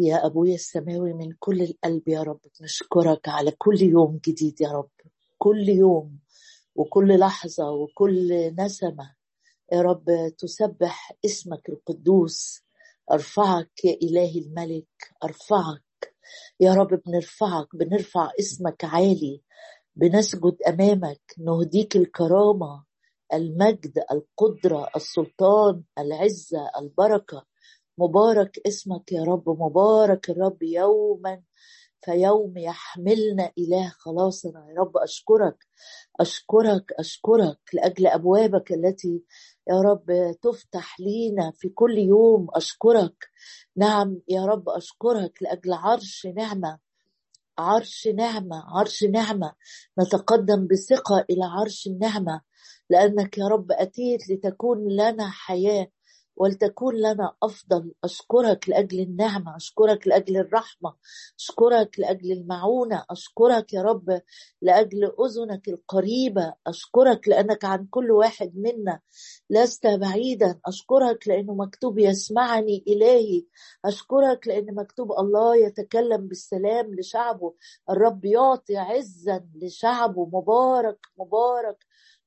يا أبويا السماوي من كل القلب يا رب نشكرك على كل يوم جديد يا رب كل يوم وكل لحظة وكل نسمة. يا رب تسبح اسمك القدوس أرفعك يا إلهي الملك أرفعك. يا رب بنرفعك بنرفع اسمك عالي بنسجد أمامك نهديك الكرامة المجد القدرة السلطان العزة البركة. مبارك اسمك يا رب مبارك الرب يوما فيوم يحملنا إله خلاصنا. يا رب أشكرك أشكرك أشكرك لأجل أبوابك التي يا رب تفتح لينا في كل يوم. أشكرك نعم يا رب أشكرك لأجل عرش نعمة عرش نعمة عرش نعمة. نتقدم بثقة إلى عرش النعمة لأنك يا رب أتيت لتكون لنا حياة. ولتكون لنا أفضل. أشكرك لأجل النعمة أشكرك لأجل الرحمة أشكرك لأجل المعونة أشكرك يا رب لأجل أذنك القريبة أشكرك لأنك عن كل واحد منا لست بعيدا أشكرك لأنه مكتوب يسمعني إلهي أشكرك لأن مكتوب الله يتكلم بالسلام لشعبه. الرب يعطي عزا لشعبه. مبارك مبارك.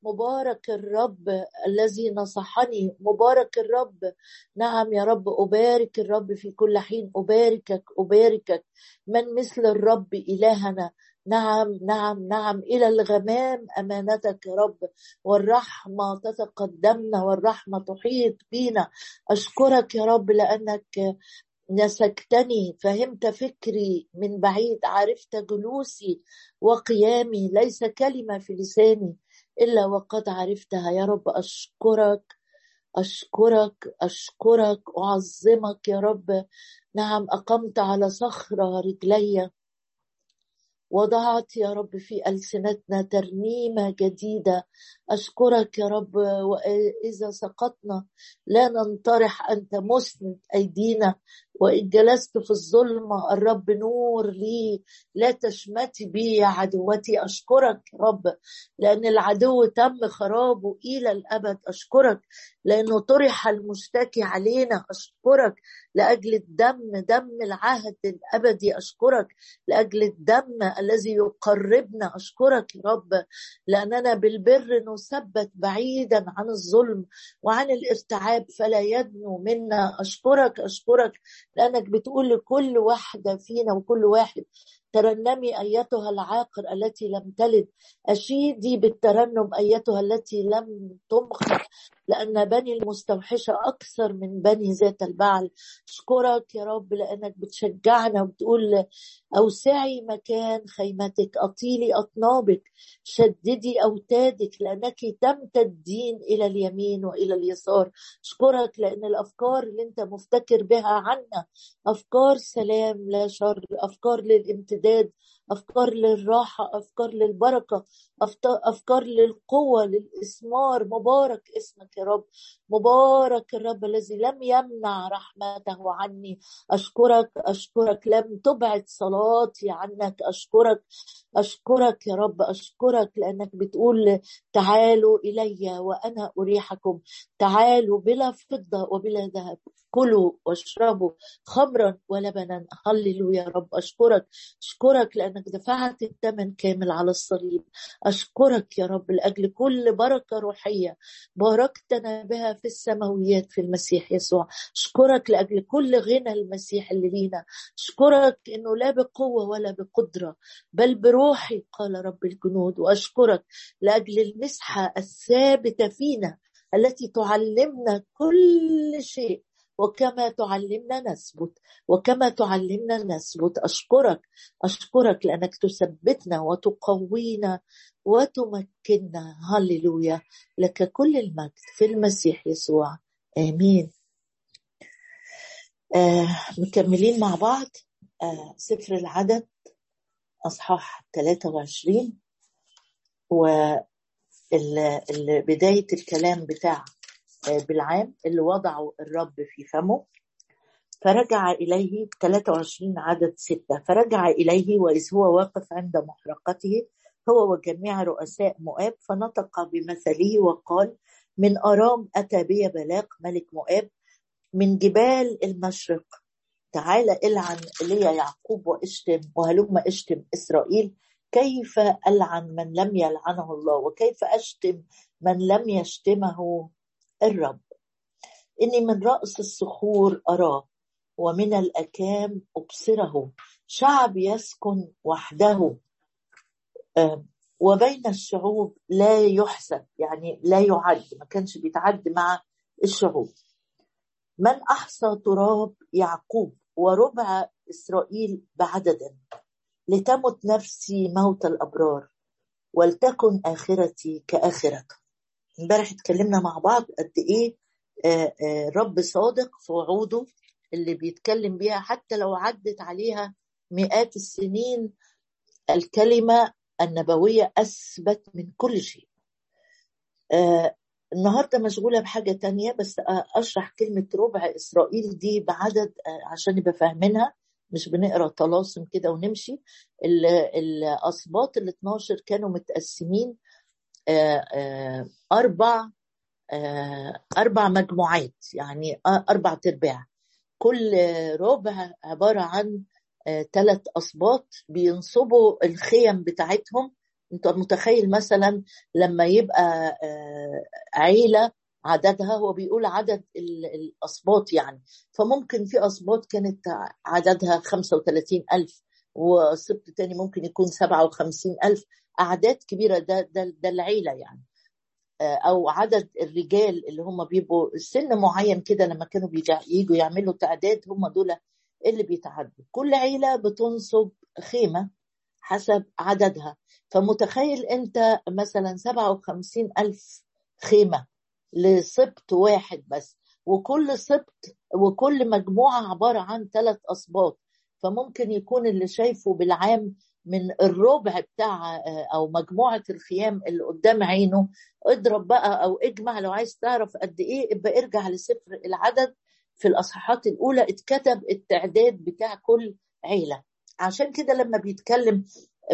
مبارك الرب الذي نصحني. مبارك الرب. نعم يا رب أبارك الرب في كل حين. أباركك أباركك. من مثل الرب إلهنا. نعم نعم نعم. إلى الغمام أمانتك يا رب. والرحمة تتقدمنا والرحمة تحيط بنا أشكرك يا رب لأنك نسكتني. فهمت فكري من بعيد عرفت جلوسي وقيامي. ليس كلمة في لساني. إلا وقد عرفتها. يا رب أشكرك أشكرك أشكرك أعظمك يا رب. نعم أقمت على صخرة رجلي. وضعت يا رب في ألسنتنا ترنيمة جديدة. أشكرك يا رب وإذا سقطنا لا ننطرح أنت مسند أيدينا. وإن جلست في الظلمة الرب نور لي لا تشمتي بي يا عدوتي أشكرك رب لأن العدو تم خرابه إلى الأبد أشكرك لأنه طرح المشتكي علينا أشكرك لأجل الدم دم العهد الأبدي أشكرك لأجل الدم الذي يقربنا. أشكرك يا رب لأننا بالبر نثبت بعيدا عن الظلم وعن الارتعاب فلا يدنو منا. أشكرك أشكرك لأنك بتقول لكل واحدة فينا وكل واحد ترنمي أيتها العاقر التي لم تلد. أشيدي بالترنم أيتها التي لم تمخض لأن بني المستوحشة أكثر من بني ذات البعل. أشكرك يا رب لأنك بتشجعنا وبتقول أوسعي مكان خيمتك أطيلي أطنابك شددي أوتادك لأنك تمتدين إلى اليمين وإلى اليسار. أشكرك لأن الأفكار اللي أنت مفتكر بها عنا أفكار سلام لا شر أفكار للامتداد. did أفكار للراحة أفكار للبركة أفكار للقوة للإثمار. مبارك اسمك يا رب. مبارك الرب الذي لم يمنع رحمته عني. أشكرك أشكرك. لم تبعد صلاتي عنك. أشكرك أشكرك يا رب. أشكرك لأنك بتقول تعالوا إلي وأنا أريحكم. تعالوا بلا فضة وبلا ذهب. كلوا واشربوا خمرا ولبنا. هللو يا رب. أشكرك أشكرك لأنك دفعت الثمن كامل على الصليب. أشكرك يا رب لأجل كل بركة روحية باركتنا بها في السماويات في المسيح يسوع. أشكرك لأجل كل غنى المسيح اللي لينا. أشكرك إنه لا بقوة ولا بقدرة بل بروحي قال رب الجنود. وأشكرك لأجل المسحة الثابتة فينا التي تعلمنا كل شيء وكما تعلمنا نثبت وكما تعلمنا نثبت أشكرك أشكرك لأنك تثبتنا وتقوينا وتمكننا. هللويا. لك كل المجد في المسيح يسوع. آمين. آه مكملين مع بعض. آه سفر العدد أصحاح 23 وبداية الكلام بتاع بالعام اللي وضعه الرب في فمه. فرجع إليه 23 عدد ستة. فرجع إليه وإذ هو واقف عند محرقته هو وجميع رؤساء مؤاب. فنطق بمثله وقال من أرام أتى بي بلاق ملك مؤاب من جبال المشرق. تعالى إلعن ليا يعقوب وإشتم وهلم إشتم إسرائيل. كيف ألعن من لم يلعنه الله؟ وكيف أشتم من لم يشتمه؟ الرب. إني من رأس الصخور أراه ومن الأكام أبصره. شعب يسكن وحده. وبين الشعوب لا يحسب يعني لا يعد ما كانش بيتعد مع الشعوب. من أحصى تراب يعقوب وربع إسرائيل بعدد لتمت نفسي موت الأبرار ولتكن آخرتي كاخرته امبارح اتكلمنا مع بعض قد إيه آه، آه، رب صادق في وعوده اللي بيتكلم بيها حتى لو عدت عليها مئات السنين الكلمة النبوية أثبت من كل شيء. آه النهاردة مشغولة بحاجة تانية بس أشرح كلمة ربع إسرائيل دي بعدد عشان يبقى فاهمينها. مش بنقرأ طلاسم كده ونمشي. الأسباط ال 12 كانوا متقسمين أربع آه أربع مجموعات يعني أربع ترباع كل ربع عبارة عن ثلاث اسباط بينصبوا الخيم بتاعتهم. أنت متخيل مثلا لما يبقى آه، عيلة عددها هو بيقول عدد الاسباط يعني. فممكن في اسباط كانت عددها 35 ألف وسبط تاني ممكن يكون 57 ألف. أعداد كبيرة ده, ده, ده العيلة يعني. آه، أو عدد الرجال اللي هم بيبقوا سن معين كده لما كانوا بيجوا يعملوا تعداد هم دول اللي بيتعدوا. كل عيلة بتنصب خيمة حسب عددها. فمتخيل أنت مثلا 57 ألف خيمة لسبط واحد بس وكل سبط وكل مجموعة عبارة عن ثلاث أسباط فممكن يكون اللي شايفه بالعام من الربع بتاع أو مجموعة الخيام اللي قدام عينه. اضرب بقى أو اجمع لو عايز تعرف قد إيه ابقى ارجع لسفر العدد في الأصحاحات الأولى. اتكتب التعداد بتاع كل عيلة. عشان كده لما بيتكلم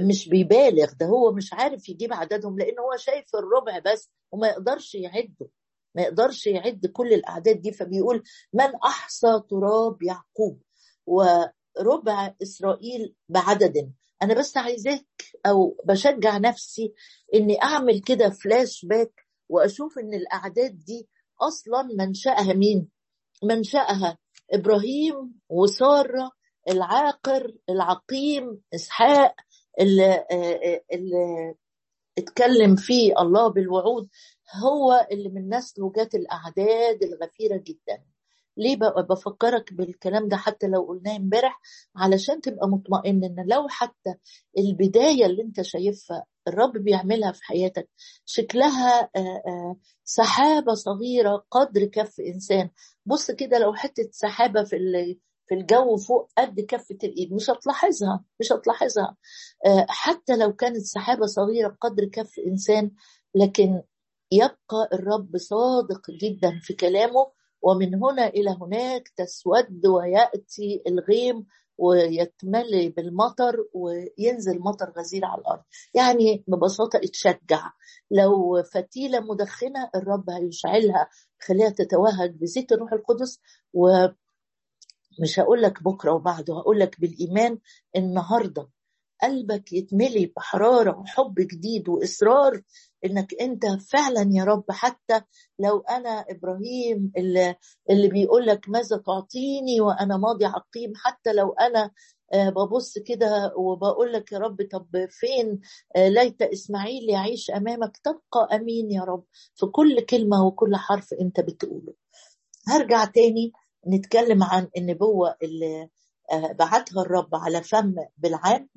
مش بيبالغ ده هو مش عارف يجيب عددهم لأن هو شايف الربع بس وما يقدرش يعده. ما يقدرش يعد كل الأعداد دي. فبيقول من أحصى تراب يعقوب وربع إسرائيل بعدد. أنا بس عايزاك أو بشجع نفسي إني أعمل كده فلاش باك وأشوف إن الأعداد دي أصلا منشأها مين؟ منشأها إبراهيم وسارة العاقر العقيم إسحاق اللي, اللي اتكلم فيه الله بالوعود هو اللي من نسله جت الأعداد الغفيرة جدا. ليه بفكرك بالكلام ده حتى لو قلناه امبارح؟ علشان تبقى مطمئن إن لو حتى البداية اللي أنت شايفها الرب بيعملها في حياتك شكلها سحابة صغيرة قدر كف إنسان. بص كده لو حتة سحابة في في الجو فوق قد كفة الإيد مش هتلاحظها مش هتلاحظها. حتى لو كانت سحابة صغيرة قدر كف إنسان لكن يبقى الرب صادق جدا في كلامه ومن هنا إلى هناك تسود ويأتي الغيم ويتملي بالمطر وينزل مطر غزير على الأرض. يعني ببساطة اتشجع. لو فتيلة مدخنة الرب هيشعلها خليها تتوهج بزيت الروح القدس. و مش هقول لك بكرة وبعده هقول لك بالإيمان النهارده. قلبك يتملي بحرارة وحب جديد وإصرار إنك أنت فعلا يا رب. حتى لو أنا إبراهيم اللي, اللي بيقول لك ماذا تعطيني وأنا ماضي عقيم حتى لو أنا آه، ببص كده وبقول لك يا رب طب فين آه، ليت إسماعيل يعيش أمامك؟ تبقى أمين يا رب في كل كلمة وكل حرف أنت بتقوله. هرجع تاني نتكلم عن النبوة اللي آه، بعتها الرب على فم بالعام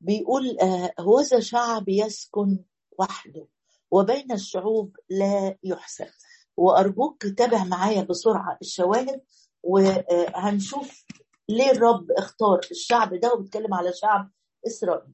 بيقول هوذا شعب يسكن وحده وبين الشعوب لا يحسب وأرجوك تابع معايا بسرعة الشواهد وهنشوف ليه الرب اختار الشعب ده وبيتكلم على شعب إسرائيل.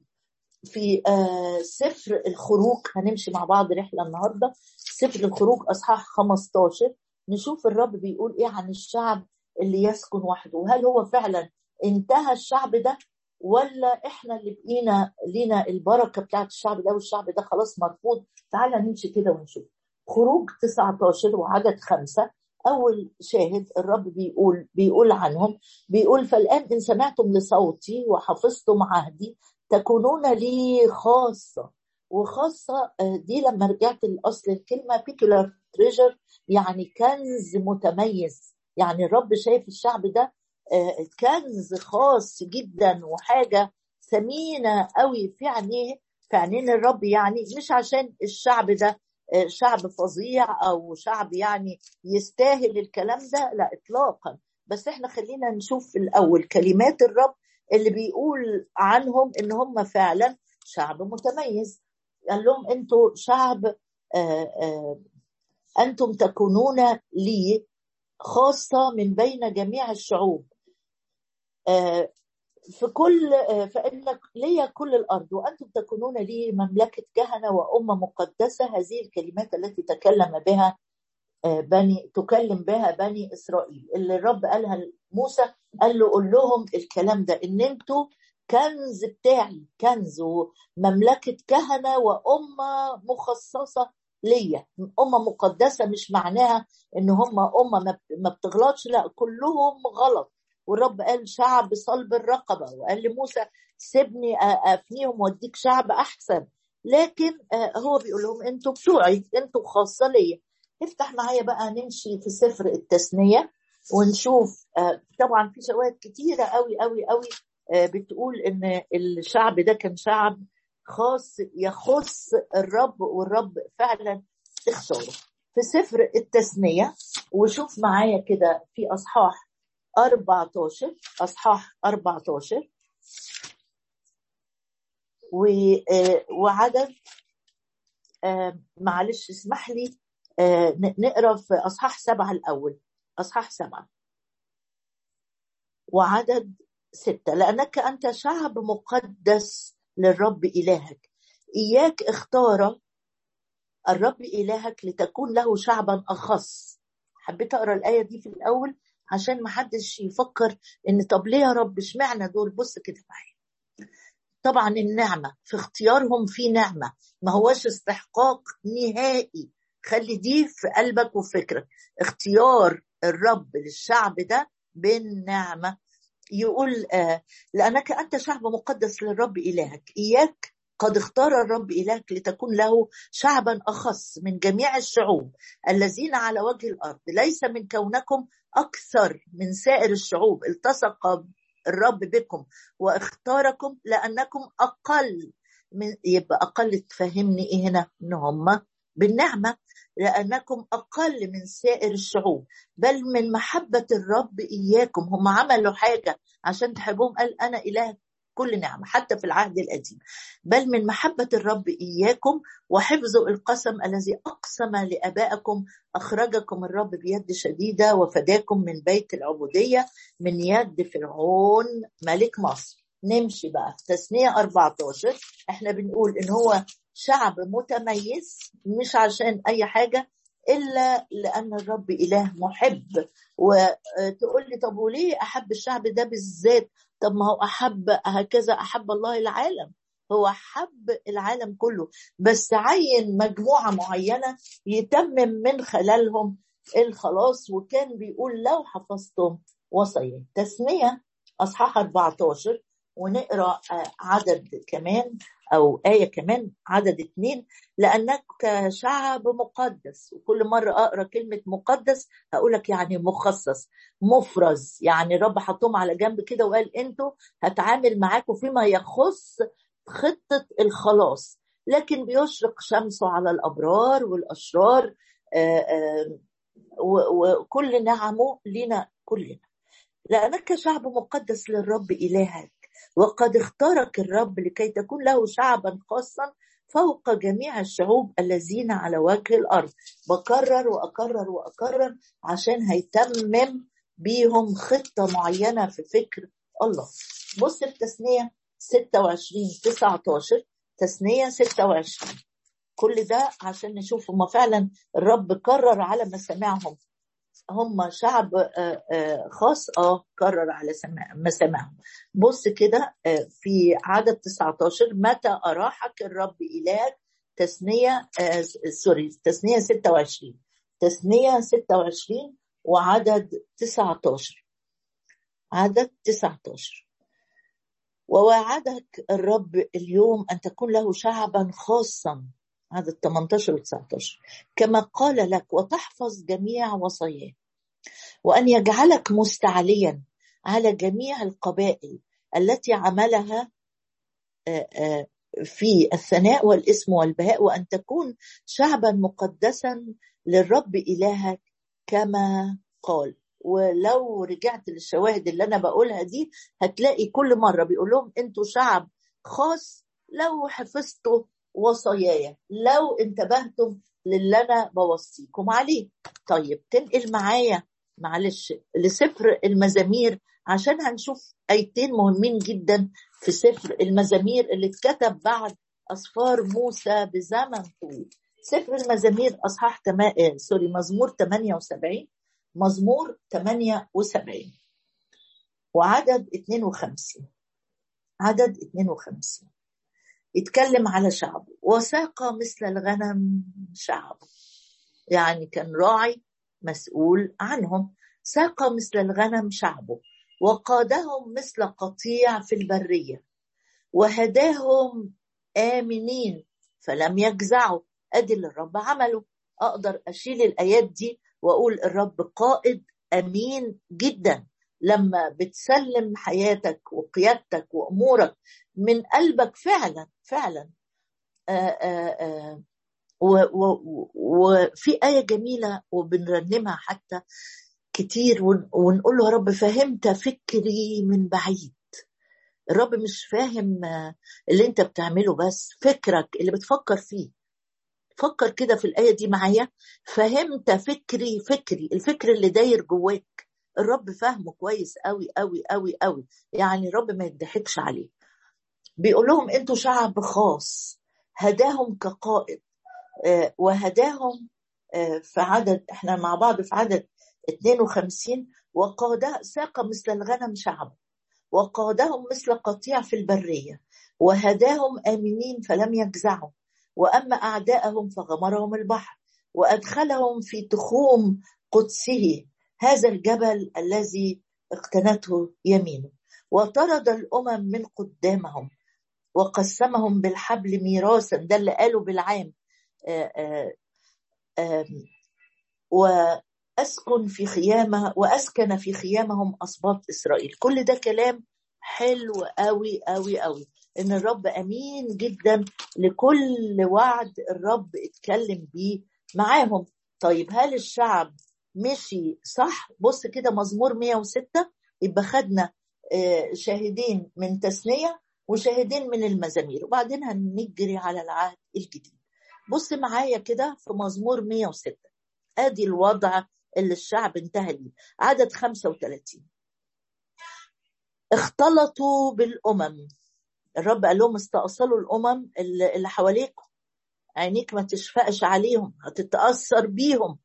في آه، سفر الخروج هنمشي مع بعض رحلة النهارده. سفر الخروج أصحاح 15 نشوف الرب بيقول إيه عن الشعب اللي يسكن وحده. وهل هو فعلا انتهى الشعب ده؟ ولا إحنا اللي بقينا لينا البركة بتاعت الشعب ده والشعب ده خلاص مرفوض تعالى نمشي كده ونشوف. خروج 19 وعدد خمسة. أول شاهد الرب بيقول بيقول عنهم بيقول فالآن إن سمعتم لصوتي وحفظتم عهدي تكونون لي خاصة. وخاصة آه، دي لما رجعت لأصل الكلمة بيكولار تريجر يعني كنز متميز. يعني الرب شايف الشعب ده كنز خاص جدا وحاجة ثمينة قوي في عينيه في عينين الرب يعني مش عشان الشعب ده آه، شعب فظيع أو شعب يعني يستاهل الكلام ده لا اطلاقا. بس إحنا خلينا نشوف الأول كلمات الرب اللي بيقول عنهم إن هم فعلا شعب متميز. قال لهم أنتوا شعب آه، آه، أنتم تكونون لي خاصة من بين جميع الشعوب. في كل فإن لي كل الأرض وأنتم تكونون لي مملكة كهنة وأمة مقدسة هذه الكلمات التي تكلم بها آه، بني تكلم بها بني إسرائيل. اللي الرب قالها لموسى قال له قول لهم الكلام ده إن أنتوا كنز بتاعي كنز ومملكة كهنة وأمة مخصصة ليا. أمة مقدسة مش معناها إن هم أمة ما بتغلطش لا كلهم غلط. والرب قال شعب صلب الرقبة وقال لموسى سيبني أفنيهم وأديك شعب أحسن. لكن هو بيقول لهم أنتوا بتوعي أنتوا خاصة ليا. افتح معايا بقى نمشي في سفر التثنية ونشوف طبعا في شواهد كتيرة قوي قوي قوي بتقول إن الشعب ده كان شعب خاص يخص الرب والرب فعلا اختاره. في سفر التثنية وشوف معايا كده في أصحاح 14 أصحاح 14 آه، وعدد آه، معلش اسمح لي آه، نقرأ في أصحاح سبعة الأول. أصحاح سبعة. وعدد ستة. لأنك أنت شعب مقدس للرب إلهك. إياك اختار الرب إلهك لتكون له شعبا أخص. حبيت أقرأ الآية دي في الأول؟ عشان ما حدش يفكر إن طب ليه يا رب؟ إشمعنى دول؟ بص كده معايا. طبعا النعمة في اختيارهم في نعمة. ما هوش استحقاق نهائي. خلي دي في قلبك وفكرك. اختيار الرب للشعب ده بالنعمة. يقول آه لأنك أنت شعب مقدس للرب إلهك. إياك قد اختار الرب إلهك لتكون له شعبا أخص من جميع الشعوب الذين على وجه الأرض. ليس من كونكم أكثر من سائر الشعوب. التصق الرب بكم واختاركم لأنكم أقل من يبقى أقل. تفهمني إيه هنا؟ إن هم بالنعمة. لأنكم أقل من سائر الشعوب. بل من محبة الرب إياكم. هم عملوا حاجة عشان تحبهم. قال أنا إله كل نعمة حتى في العهد القديم. بل من محبة الرب إياكم وحفظ القسم الذي أقسم لآبائكم أخرجكم الرب بيد شديدة وفداكم من بيت العبودية من يد فرعون ملك مصر. نمشي بقى. في تثنية 14 إحنا بنقول إن هو شعب متميز مش عشان أي حاجة إلا لأن الرب إله محب. وتقول لي طب وليه أحب الشعب ده بالذات؟ طب ما هو أحب هكذا أحب الله العالم. هو حب العالم كله. بس عين مجموعة معينة يتمم من خلالهم الخلاص. وكان بيقول لو حفظتم وصية. تثنيه أصحاح 14 ونقرأ عدد كمان أو آية كمان عدد اثنين لأنك شعب مقدس. وكل مرة أقرأ كلمة مقدس هقول لك يعني مخصص مفرز. يعني الرب حطهم على جنب كده وقال أنتوا هتعامل معاكم فيما يخص خطة الخلاص. لكن بيشرق شمسه على الأبرار والأشرار وكل نعمه لنا كلنا. لأنك شعب مقدس للرب إلهك. وقد اختارك الرب لكي تكون له شعبا خاصا فوق جميع الشعوب الذين على وجه الأرض. بكرر وأكرر وأكرر عشان هيتمم بيهم خطة معينة في فكر الله. بص التثنيه 26 19 تثنية 26 كل ده عشان نشوف هما فعلا الرب كرر على مسامعهم هم شعب آه، آه، خاص آه قرر على مسامعهم بص كده آه، في عدد 19 متى أراحك الرب إلهك تثنية سوري تثنية 26 تثنية 26 وعدد 19 عدد 19 ووعدك الرب اليوم أن تكون له شعبا خاصا. عدد 18 و 19 كما قال لك وتحفظ جميع وصاياه وأن يجعلك مستعليا على جميع القبائل التي عملها في الثناء والاسم والبهاء وأن تكون شعبا مقدسا للرب إلهك كما قال. ولو رجعت للشواهد اللي أنا بقولها دي هتلاقي كل مرة بيقول لهم أنتوا شعب خاص لو حفظتوا وصاياي لو انتبهتم للي أنا بوصيكم عليه. طيب تنقل معايا معلش لسفر المزامير عشان هنشوف ايتين مهمين جدا في سفر المزامير اللي اتكتب بعد أسفار موسى بزمن طويل. سفر المزامير أصحاح تما... آه، سوري مزمور 78 مزمور 78 وعدد 52 عدد 52 يتكلم على شعبه. وساق مثل الغنم شعبه يعني كان راعي مسؤول عنهم. ساق مثل الغنم شعبه. وقادهم مثل قطيع في البرية. وهداهم آمنين. فلم يجزعوا. أدي اللي الرب عمله. أقدر أشيل الآيات دي وأقول الرب قائد أمين جدا. لما بتسلم حياتك وقيادتك وأمورك من قلبك فعلا فعلا. آآ آآ وفي آية جميلة وبنرنمها حتى كتير ونقول له يا رب فهمت فكري من بعيد. الرب مش فاهم اللي انت بتعمله بس فكرك اللي بتفكر فيه. فكر كده في الآية دي معايا. فهمت فكري فكري. الفكر اللي داير جواك الرب فاهمه كويس قوي قوي قوي قوي يعني الرب ما يضحكش عليه. بيقول لهم أنتوا شعب خاص هداهم كقائد آه، وهداهم آه، في عدد إحنا مع بعض في عدد 52 وقاد ساق مثل الغنم شعب وقادهم مثل قطيع في البرية وهداهم آمنين فلم يجزعوا وأما أعداءهم فغمرهم البحر وأدخلهم في تخوم قدسه. هذا الجبل الذي اقتنته يمينه. وطرد الأمم من قدامهم وقسمهم بالحبل ميراثا ده اللي قاله بالعام. وأسكن في خيامة وأسكن في خيامهم اسباط إسرائيل. كل ده كلام حلو قوي قوي قوي إن الرب أمين جدا لكل وعد الرب اتكلم بيه معاهم. طيب هل الشعب مشي صح؟ بص كده مزمور 106 يبقى خدنا آه، شاهدين من تثنيه وشاهدين من المزامير. وبعدين هنجري على العهد الجديد. بص معايا كده في مزمور 106 ادي الوضع اللي الشعب انتهى ليه. عدد 35 اختلطوا بالأمم. الرب قال لهم استأصلوا الأمم اللي حواليكم. عينيك ما تشفقش عليهم هتتأثر بيهم.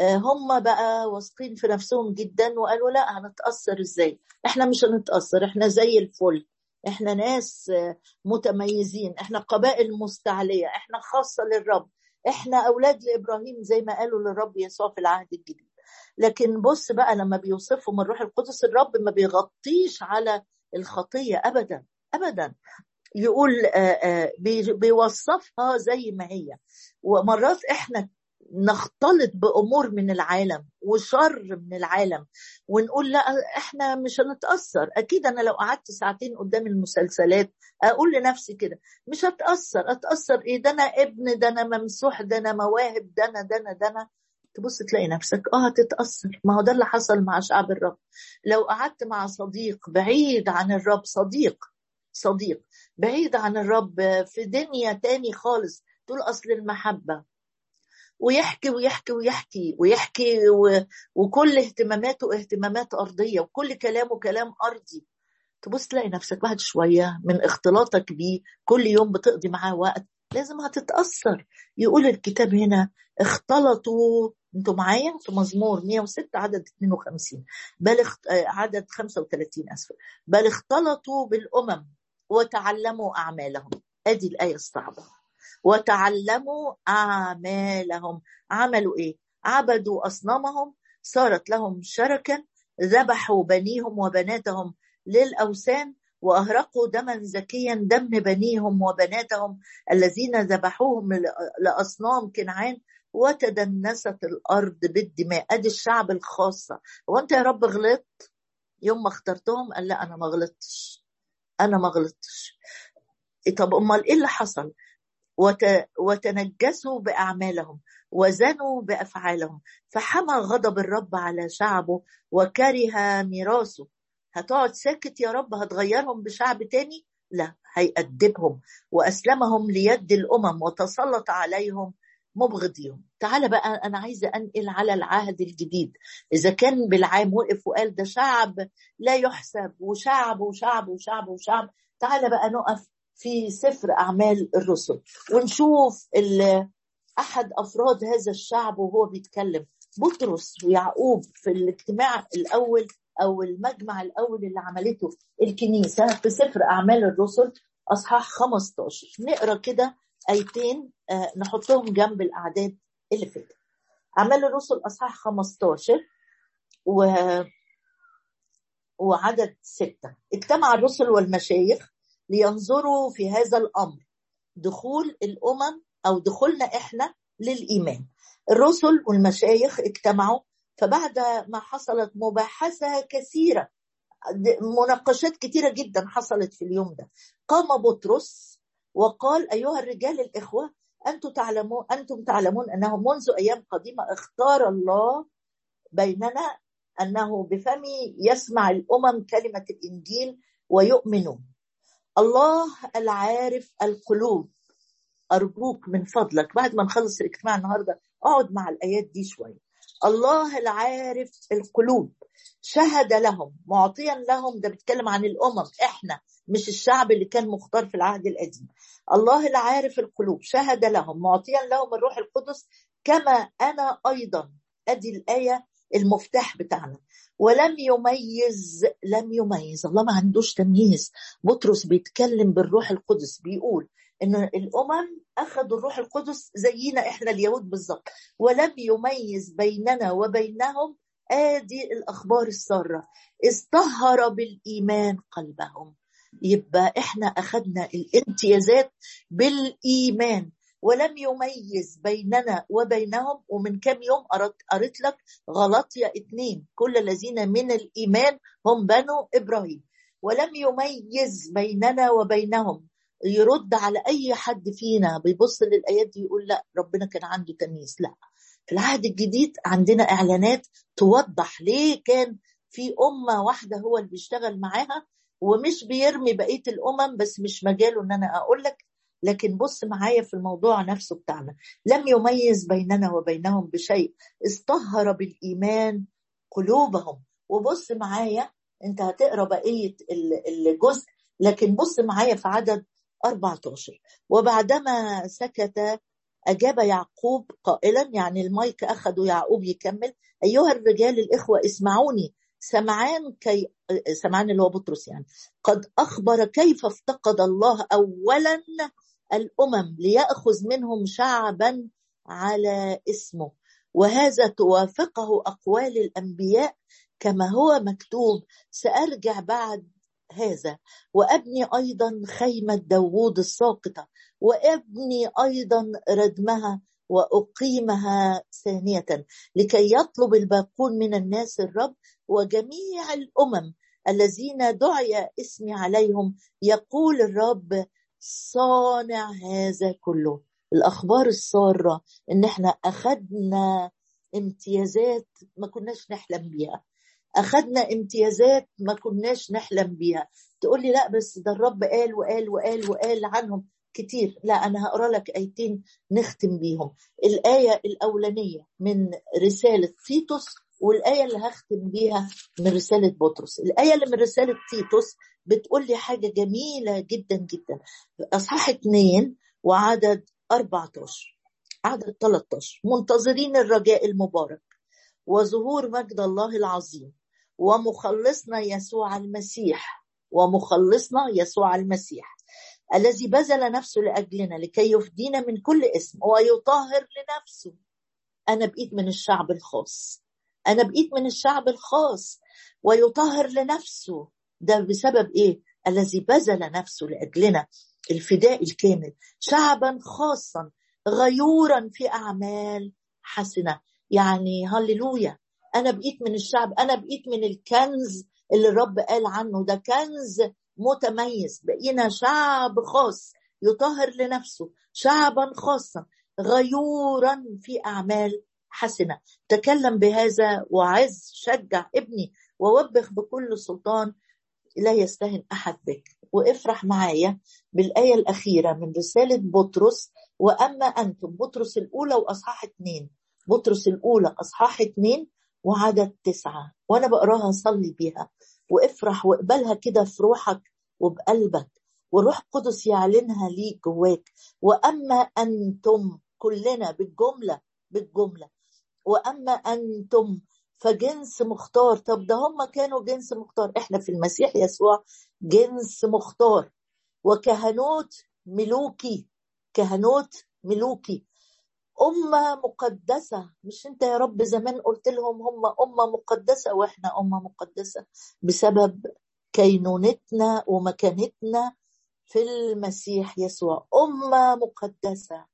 هم بقى واثقين في نفسهم جدا وقالوا لا هنتأثر إزاي؟ إحنا مش هنتأثر إحنا زي الفل. إحنا ناس آه، متميزين إحنا قبائل مستعلية إحنا خاصة للرب. إحنا أولاد لإبراهيم زي ما قالوا للرب يسوع في العهد الجديد. لكن بص بقى لما بيوصفهم الروح القدس الرب ما بيغطيش على الخطية ابدا ابدا. يقول بيوصفها زي ما هي. ومرات إحنا نختلط بأمور من العالم وشر من العالم ونقول لا إحنا مش هنتأثر. أكيد أنا لو قعدت ساعتين قدام المسلسلات أقول لنفسي كده مش هتأثر. أتأثر إيه؟ ده أنا ابن ده أنا ممسوح ده أنا مواهب ده أنا ده أنا ده أنا. تبص تلاقي نفسك آه هتتأثر. ما هو ده اللي حصل مع شعب الرب. لو قعدت مع صديق بعيد عن الرب صديق صديق بعيد عن الرب في دنيا تاني خالص تقول أصل المحبة. ويحكي ويحكي ويحكي ويحكي و... وكل اهتماماته اهتمامات أرضية وكل كلامه كلام أرضي. تبص تلاقي نفسك بعد شوية من اختلاطك بيه كل يوم بتقضي معاه وقت لازم هتتأثر. يقول الكتاب هنا اختلطوا أنتوا معايا؟ في مزمور 106 عدد 52 بل اخت... عدد 35 اسف بل اختلطوا بالأمم وتعلموا أعمالهم. أدي الآية الصعبة. وتعلموا أعمالهم. عملوا إيه؟ عبدوا أصنامهم صارت لهم شركا ذبحوا بنيهم وبناتهم للأوثان وأهرقوا دما زكيا دم بنيهم وبناتهم الذين ذبحوهم لأصنام كنعان. وتدنست الأرض بالدماء. أدي الشعب الخاصة. وأنت يا رب غلطت؟ يوم ما اخترتهم قال لا أنا ما غلطتش. أنا ما غلطتش. طب أمال إيه اللي حصل؟ وتنجسوا بأعمالهم وزنوا بأفعالهم. فحمى غضب الرب على شعبه وكره ميراثه. هتقعد ساكت يا رب؟ هتغيرهم بشعب تاني؟ لا هيأدبهم. وأسلمهم ليد الأمم وتسلط عليهم مبغضيهم تعال بقى أنا عايزة أنقل على العهد الجديد. إذا كان بالعام وقف وقال ده شعب لا يحسب وشعب وشعب وشعب وشعب. تعال بقى نقف في سفر أعمال الرسل. ونشوف أحد أفراد هذا الشعب وهو بيتكلم. بطرس ويعقوب في الاجتماع الأول أو المجمع الأول اللي عملته الكنيسة في سفر أعمال الرسل أصحاح 15 نقرأ كده آيتين آه، نحطهم جنب الأعداد اللي فاتت. أعمال الرسل أصحاح 15 و وعدد ستة. اجتمع الرسل والمشايخ لينظروا في هذا الأمر. دخول الأمم أو دخولنا إحنا للإيمان. الرسل والمشايخ اجتمعوا فبعد ما حصلت مباحثة كثيرة مناقشات كثيرة جدا حصلت في اليوم ده. قام بطرس وقال أيها الرجال الإخوة أنتم تعلمون أنتم تعلمون أنه منذ أيام قديمة اختار الله بيننا أنه بفمي يسمع الأمم كلمة الإنجيل ويؤمنون. الله العارف القلوب. أرجوك من فضلك بعد ما نخلص الاجتماع النهاردة أقعد مع الآيات دي شوية. الله العارف القلوب. شهد لهم معطيا لهم ده بيتكلم عن الأمم إحنا مش الشعب اللي كان مختار في العهد القديم. الله العارف القلوب. شهد لهم معطيا لهم الروح القدس كما أنا أيضا. أدي الآية المفتاح بتاعنا. ولم يميز لم يميز. الله ما عندوش تمييز. بطرس بيتكلم بالروح القدس. بيقول إن الأمم أخذوا الروح القدس زينا إحنا اليهود بالظبط. ولم يميز بيننا وبينهم. آدي الأخبار السارة. اصطهر بالإيمان قلبهم. يبقى إحنا أخذنا الامتيازات بالإيمان. ولم يميز بيننا وبينهم ومن كم يوم قريت لك غلطية اتنين. كل الذين من الإيمان هم بنو إبراهيم. ولم يميز بيننا وبينهم. يرد على أي حد فينا. بيبص للآيات دي يقول لا ربنا كان عنده تمييز. لا. في العهد الجديد عندنا إعلانات توضح ليه كان في أمة واحدة هو اللي بيشتغل معاها ومش بيرمي بقية الأمم بس مش مجاله إن أنا أقول لك. لكن بص معايا في الموضوع نفسه بتاعنا. لم يميز بيننا وبينهم بشيء. اصطهر بالإيمان قلوبهم. وبص معايا انت هتقرأ بقية الجزء. لكن بص معايا في عدد 14 وبعدما سكت أجاب يعقوب قائلا يعني المايك أخذوا يعقوب يكمل أيها الرجال الإخوة اسمعوني. سمعان كي سمعان اللي هو بطرس يعني. قد أخبر كيف افتقد الله أولا الأمم ليأخذ منهم شعبا على اسمه. وهذا توافقه أقوال الأنبياء كما هو مكتوب. سأرجع بعد هذا. وأبني أيضا خيمة داوود الساقطة. وأبني أيضا ردمها وأقيمها ثانية. لكي يطلب الباقون من الناس الرب وجميع الأمم الذين دعي اسمي عليهم يقول الرب صانع هذا كله. الأخبار السارة إن إحنا أخذنا امتيازات ما كناش نحلم بيها. أخذنا امتيازات ما كناش نحلم بيها. تقول لي لا بس ده الرب قال وقال وقال وقال عنهم كتير. لا أنا هقرأ لك آيتين نختم بيهم. الآية الأولانية من رسالة تيتوس والآية اللي هختم بيها من رسالة بطرس. الآية اللي من رسالة تيتوس بتقول لي حاجة جميلة جدا جدا. أصحاح اثنين وعدد 14 عدد 13 منتظرين الرجاء المبارك وظهور مجد الله العظيم. ومخلصنا يسوع المسيح. ومخلصنا يسوع المسيح. الذي بذل نفسه لأجلنا لكي يفدينا من كل اسم. ويطهر لنفسه. أنا بقيت من الشعب الخاص. أنا بقيت من الشعب الخاص ويطهر لنفسه. ده بسبب إيه؟ الذي بذل نفسه لأجلنا الفداء الكامل شعبا خاصا غيورا في أعمال حسنة. يعني هللويا. أنا بقيت من الشعب أنا بقيت من الكنز اللي الرب قال عنه. ده كنز متميز. بقينا شعب خاص يطهر لنفسه شعبا خاصا غيورا في أعمال حسنة. تكلم بهذا وعز شجع ابني ووبخ بكل سلطان. لا يستهن أحد بك. وافرح معايا بالآية الأخيرة من رسالة بطرس. وأما أنتم بطرس الأولى وأصحاح اثنين. بطرس الأولى أصحاح اثنين وعدد تسعة. وأنا بقراها صلي بيها. وافرح واقبلها كده في روحك وبقلبك. والروح القدس يعلنها ليك جواك. وأما أنتم كلنا بالجملة بالجملة. وأما أنتم فجنس مختار. طب ده هم كانوا جنس مختار. إحنا في المسيح يسوع جنس مختار. وكهنوت ملوكي. كهنوت ملوكي. أمة مقدسة. مش أنت يا رب زمان قلت لهم هم أمة مقدسة وإحنا أمة مقدسة. بسبب كينونتنا ومكانتنا في المسيح يسوع. أمة مقدسة.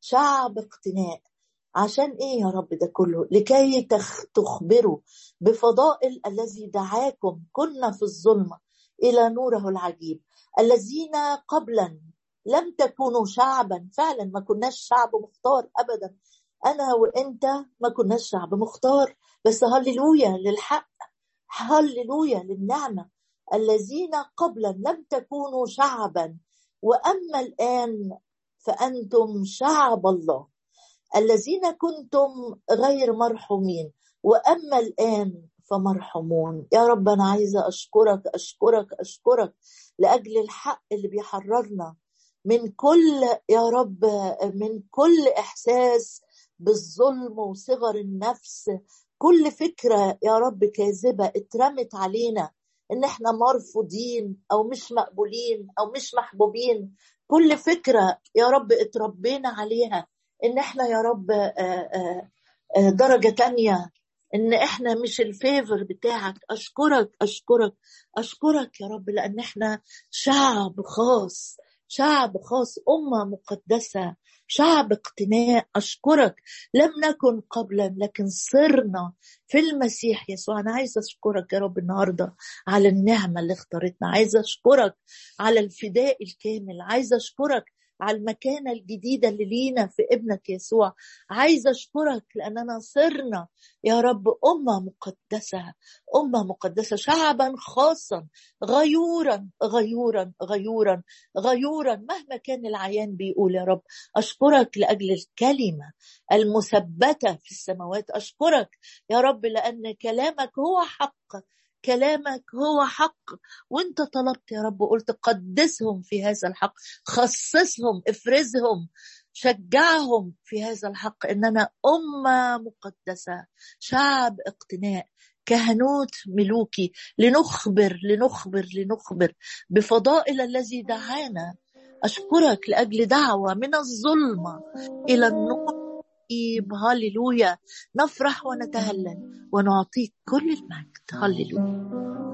شعب اقتناء. عشان إيه يا رب ده كله؟ لكي تخبروا بفضائل الذي دعاكم كنا في الظلمة إلى نوره العجيب. الذين قبلا لم تكونوا شعبا فعلا ما كناش شعب مختار ابدا. أنا وأنت ما كناش شعب مختار. بس هللويا للحق هللويا للنعمة. الذين قبلا لم تكونوا شعبا وأما الآن فأنتم شعب الله. الذين كنتم غير مرحومين وأما الآن فمرحومون. يا رب أنا عايزة أشكرك أشكرك أشكرك لأجل الحق اللي بيحررنا من كل يا رب من كل إحساس بالظلم وصغر النفس. كل فكرة يا رب كاذبة اترمت علينا إن إحنا مرفوضين أو مش مقبولين أو مش محبوبين. كل فكرة يا رب اتربينا عليها. إن إحنا يا رب آه، آه، آه، درجة تانية إن إحنا مش الفيفر بتاعك. أشكرك أشكرك أشكرك يا رب لأن إحنا شعب خاص شعب خاص أمة مقدسة شعب اقتناء أشكرك. لم نكن قبلا لكن صرنا في المسيح يسوع. أنا عايزة أشكرك يا رب النهارده على النعمة اللي اختارتنا. عايزة أشكرك على الفداء الكامل. عايزة أشكرك على المكانة الجديدة اللي لينا في ابنك يسوع. عايزة أشكرك لأننا صرنا يا رب أمة مقدسة أمة مقدسة شعبا خاصا غيورا غيورا غيورا غيورا مهما كان العيان بيقول يا رب. أشكرك لأجل الكلمة المثبتة في السماوات. أشكرك يا رب لأن كلامك هو حق. كلامك هو حق. وانت طلبت يا رب قلت قدسهم في هذا الحق خصصهم افرزهم شجعهم في هذا الحق. إننا أمة مقدسة شعب اقتناء كهنوت ملوكي. لنخبر لنخبر لنخبر. بفضائل الذي دعانا أشكرك لأجل دعوة من الظلمة إلى النور. هللويا. نفرح ونتهلل. ونعطيك كل المجد. هللويا.